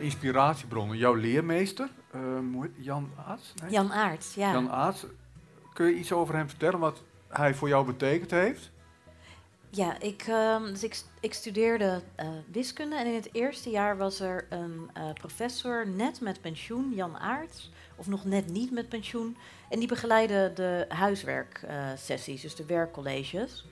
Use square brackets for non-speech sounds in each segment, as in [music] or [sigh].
inspiratiebronnen. Jouw leermeester, heet- Jan Aarts? Nee? Jan Aerts, ja. Jan Aarts. Kun je iets over hem vertellen, wat hij voor jou betekend heeft? Ja, ik, ehm, dus ik, ik studeerde eh, wiskunde en in het eerste jaar was er een eh, professor net met pensioen, Jan Aerts, of nog net niet met pensioen. En die begeleidde de huiswerksessies, dus de werkcolleges.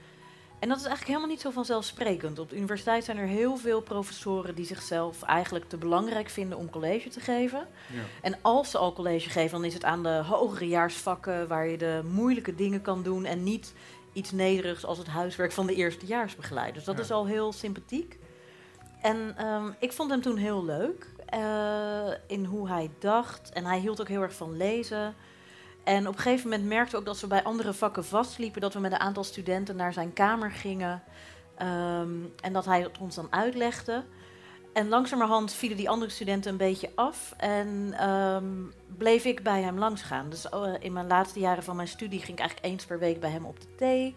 En dat is eigenlijk helemaal niet zo vanzelfsprekend. Op de universiteit zijn er heel veel professoren die zichzelf eigenlijk te belangrijk vinden om college te geven. Ja. En als ze al college geven, dan is het aan de hogere jaarsvakken waar je de moeilijke dingen kan doen en niet iets nederigs als het huiswerk van de eerstejaarsbegeleider. Dus dat Ja. is al heel sympathiek. En ehm, ik vond hem toen heel leuk eh, in hoe hij dacht. En hij hield ook heel erg van lezen. En op een gegeven moment merkte we ook dat we bij andere vakken vastliepen, dat we met een aantal studenten naar zijn kamer gingen ehm, en dat hij het ons dan uitlegde. En langzamerhand vielen die andere studenten een beetje af en ehm, bleef ik bij hem langsgaan. Dus eh, in mijn laatste jaren van mijn studie ging ik eigenlijk eens per week bij hem op de thee.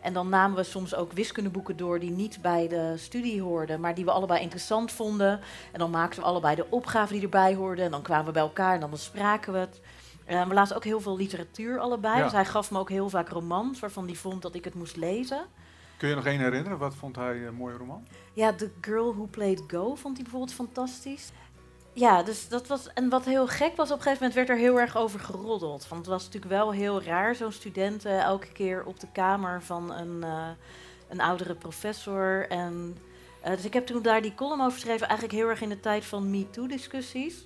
En dan namen we soms ook wiskundeboeken door die niet bij de studie hoorden, maar die we allebei interessant vonden. En dan maakten we allebei de opgaven die erbij hoorden. En dan kwamen we bij elkaar en dan bespraken we het. Eh, we lazen ook heel veel literatuur allebei. Ja. Dus hij gaf me ook heel vaak romans waarvan hij vond dat ik het moest lezen. Kun je nog één herinneren? Wat vond hij een mooie roman? Ja, The Girl Who Played Go vond hij bijvoorbeeld fantastisch. Ja, dus dat was. En wat heel gek was, op een gegeven moment werd er heel erg over geroddeld. Want het was natuurlijk wel heel raar, zo'n student eh, elke keer op de kamer van een, eh, een oudere professor. En, eh, dus ik heb toen daar die column over geschreven, eigenlijk heel erg in de tijd van MeToo-discussies.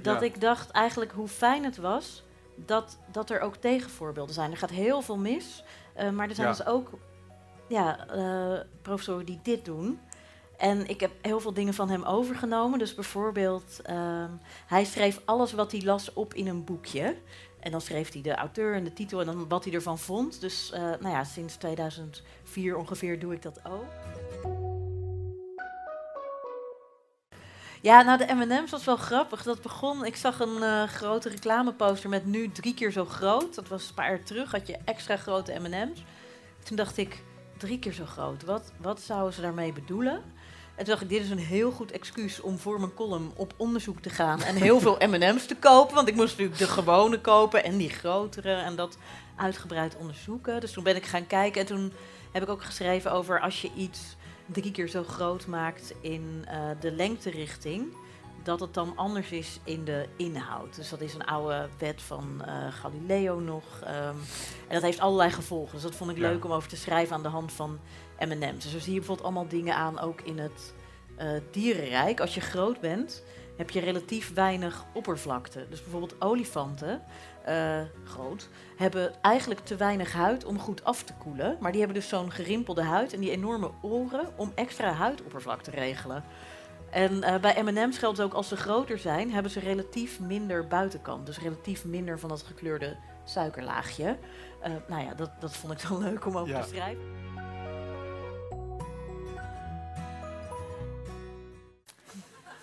Dat Ja. ik dacht eigenlijk hoe fijn het was dat, dat er ook tegenvoorbeelden zijn. Er gaat heel veel mis, eh, maar er zijn Ja. dus ook ja, eh, professoren die dit doen. En ik heb heel veel dingen van hem overgenomen. Dus bijvoorbeeld, ehm, hij schreef alles wat hij las op in een boekje. En dan schreef hij de auteur en de titel en dan wat hij ervan vond. Dus eh, nou ja, sinds 2004 ongeveer doe ik dat ook. Ja, nou de M&M's was wel grappig. Dat begon, ik zag een eh, grote reclameposter met nu drie keer zo groot. Dat was een paar jaar terug, had je extra grote M&M's. Toen dacht ik, drie keer zo groot, wat, wat zouden ze daarmee bedoelen? En toen dacht ik, dit is een heel goed excuus om voor mijn column op onderzoek te gaan en heel veel [laughs] M&M's te kopen. Want ik moest natuurlijk de gewone kopen en die grotere en dat uitgebreid onderzoeken. Dus toen ben ik gaan kijken en toen heb ik ook geschreven over als je iets drie keer zo groot maakt in eh, de lengterichting, dat het dan anders is in de inhoud. Dus dat is een oude wet van eh, Galileo nog. ehm, en dat heeft allerlei gevolgen. Dus dat vond ik Ja. leuk om over te schrijven aan de hand van M&M's. Dus zo zie je bijvoorbeeld allemaal dingen aan, ook in het eh, dierenrijk. Als je groot bent, heb je relatief weinig oppervlakte. Dus bijvoorbeeld olifanten, eh, groot, hebben eigenlijk te weinig huid om goed af te koelen. Maar die hebben dus zo'n gerimpelde huid en die enorme oren om extra huidoppervlak te regelen. En eh, bij M&M's geldt ook als ze groter zijn, hebben ze relatief minder buitenkant. Dus relatief minder van dat gekleurde suikerlaagje. Eh, nou ja, dat, dat vond ik dan leuk om over Ja. te schrijven.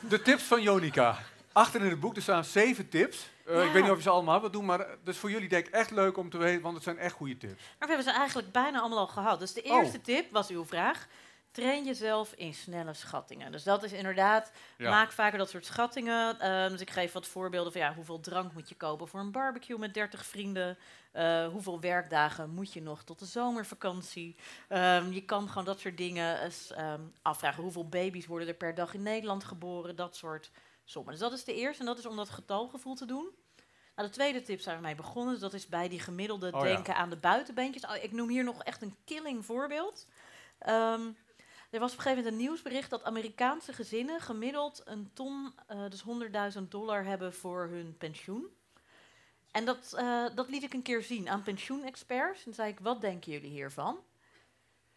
De tips van Jonica. Achter in het boek er staan zeven tips. Eh, Ja. Ik weet niet of je ze allemaal wilt doen, maar het is voor jullie denk ik echt leuk om te weten, want het zijn echt goede tips. Maar we hebben ze eigenlijk bijna allemaal al gehad. Dus de Oh. eerste tip was uw vraag. Train jezelf in snelle schattingen. Dus dat is inderdaad, Ja. maak vaker dat soort schattingen. Ehm, dus ik geef wat voorbeelden van ja, hoeveel drank moet je kopen voor een barbecue met 30 vrienden. Eh, hoeveel werkdagen moet je nog tot de zomervakantie? Ehm, je kan gewoon dat soort dingen eens ehm, afvragen. Hoeveel baby's worden er per dag in Nederland geboren? Dat soort sommen. Dus dat is de eerste en dat is om dat getalgevoel te doen. Nou, de tweede tip zijn we mee begonnen. Dus dat is bij die gemiddelde Oh ja. denken aan de buitenbeentjes. Oh, ik noem hier nog echt een killing voorbeeld. Ehm, er was op een gegeven moment een nieuwsbericht dat Amerikaanse gezinnen gemiddeld een ton, eh, dus 100.000 dollar hebben voor hun pensioen. En dat, eh, dat liet ik een keer zien aan pensioenexperts. En zei ik, wat denken jullie hiervan?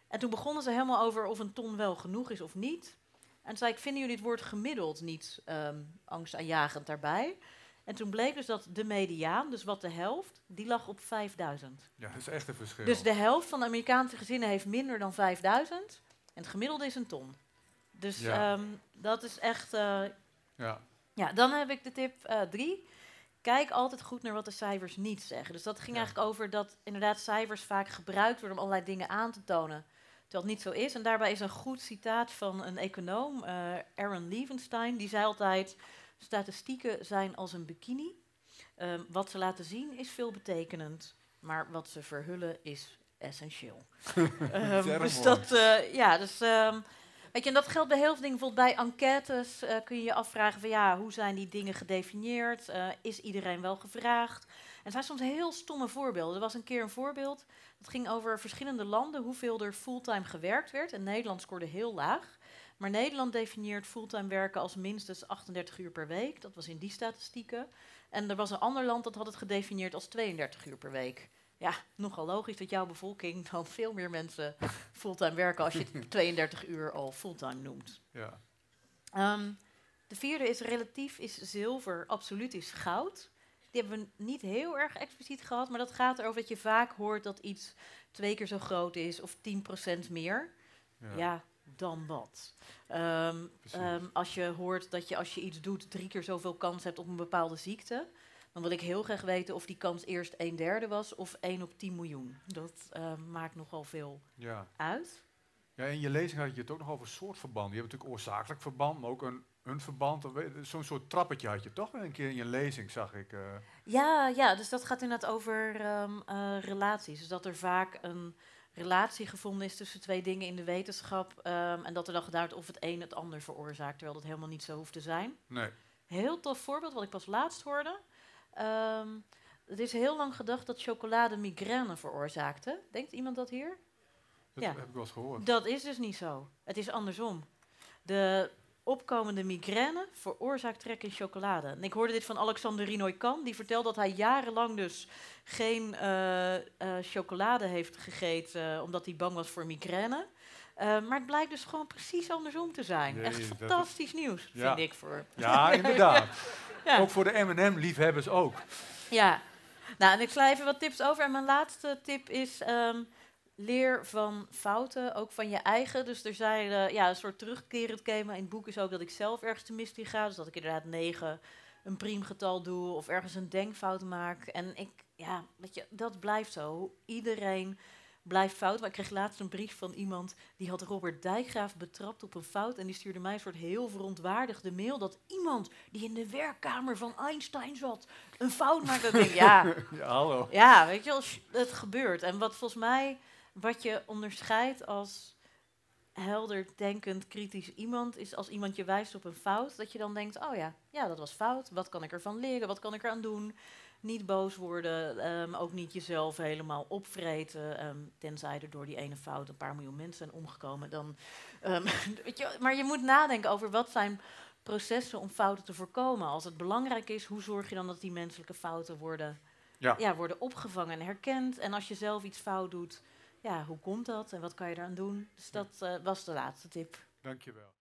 En toen begonnen ze helemaal over of een ton wel genoeg is of niet. En toen zei ik, vinden jullie het woord gemiddeld niet ehm angstaanjagend daarbij? En toen bleek dus dat de mediaan, dus wat de helft, die lag op 5000. Ja, dat is echt een verschil. Dus de helft van de Amerikaanse gezinnen heeft minder dan 5000. En het gemiddelde is een ton. Dus Ja. ehm, dat is echt. eh, ja. ja, dan heb ik de tip eh, drie. Kijk altijd goed naar wat de cijfers niet zeggen. Dus dat ging Ja. eigenlijk over dat inderdaad cijfers vaak gebruikt worden om allerlei dingen aan te tonen. Terwijl het niet zo is. En daarbij is een goed citaat van een econoom, uh, Aaron Levenstein. Die zei altijd, statistieken zijn als een bikini. Uh, wat ze laten zien is veelbetekenend. Maar wat ze verhullen is essentieel. [laughs] um, dus dat, uh, ja, dus... Um, Weet je, en dat geldt bij heel veel dingen. Bijvoorbeeld bij enquêtes uh, kun je je afvragen van ja, hoe zijn die dingen gedefinieerd? Uh, is iedereen wel gevraagd? En het zijn soms heel stomme voorbeelden. Er was een keer een voorbeeld, dat ging over verschillende landen, hoeveel er fulltime gewerkt werd. En Nederland scoorde heel laag. Maar Nederland definieert fulltime werken als minstens 38 uur per week. Dat was in die statistieken. En er was een ander land dat had het gedefinieerd als 32 uur per week ja, nogal logisch dat jouw bevolking dan veel meer mensen fulltime werken als je 32 [laughs] uur al fulltime noemt. Ja. Um, de vierde is relatief is zilver, absoluut is goud. Die hebben we niet heel erg expliciet gehad, maar dat gaat erover dat je vaak hoort dat iets twee keer zo groot is of 10% meer. Ja. ja, dan wat. Um, um, als je hoort dat je als je iets doet drie keer zoveel kans hebt op een bepaalde ziekte, dan wil ik heel graag weten of die kans eerst een derde was of 1 op 10 miljoen. Dat uh, maakt nogal veel ja. uit. Ja, in je lezing had je het ook nog over soortverband. Je hebt natuurlijk oorzakelijk verband, maar ook een, een verband. Zo'n soort trappetje had je toch wel een keer in je lezing, zag ik. Uh. Ja, ja, dus dat gaat inderdaad over um, uh, relaties. Dus dat er vaak een relatie gevonden is tussen twee dingen in de wetenschap. Um, en dat er dan gedaan wordt of het een het ander veroorzaakt, terwijl dat helemaal niet zo hoeft te zijn. Nee. Heel tof voorbeeld, wat ik pas laatst hoorde. Um, het is heel lang gedacht dat chocolade migraine veroorzaakte. Denkt iemand dat hier? Dat ja. heb ik wel eens gehoord. Dat is dus niet zo. Het is andersom. De opkomende migraine veroorzaakt trek in chocolade. En ik hoorde dit van Alexander Rinoy-Kan. Die vertelde dat hij jarenlang dus geen uh, uh, chocolade heeft gegeten... Uh, omdat hij bang was voor migraine. Maar het blijkt dus gewoon precies andersom te zijn. Echt fantastisch nieuws, vind ik. Voor. Ja, inderdaad. [laughs] Ja. Ook voor de M&M-liefhebbers ook. Ja. Nou, en ik sla even wat tips over. En mijn laatste tip is... Um, leer van fouten, ook van je eigen. Dus er zijn uh, ja, een soort terugkerend thema in het boek is ook dat ik zelf ergens te mist ga. Dus dat ik inderdaad negen een priemgetal doe of ergens een denkfout maak. En ik, ja, weet je, dat blijft zo. Iedereen blijft fout. Maar ik kreeg laatst een brief van iemand die had Robert Dijkgraaf betrapt op een fout. En die stuurde mij een soort heel verontwaardigde mail dat iemand die in de werkkamer van Einstein zat een fout maakte. Ja, [laughs] ja, hallo. Ja, weet je wel, het gebeurt. En wat volgens mij, wat je onderscheidt als helder denkend, kritisch iemand, is als iemand je wijst op een fout, dat je dan denkt, oh ja, ja, dat was fout. Wat kan ik ervan leren? Wat kan ik eraan doen? Niet boos worden, um, ook niet jezelf helemaal opvreten. Um, tenzij er door die ene fout een paar miljoen mensen zijn omgekomen. Dan, um, [laughs] weet je, maar je moet nadenken over wat zijn processen om fouten te voorkomen. Als het belangrijk is, hoe zorg je dan dat die menselijke fouten worden, ja. Ja, worden opgevangen en herkend? En als je zelf iets fout doet, ja, hoe komt dat en wat kan je eraan doen? Dus dat uh, was de laatste tip. Dankjewel.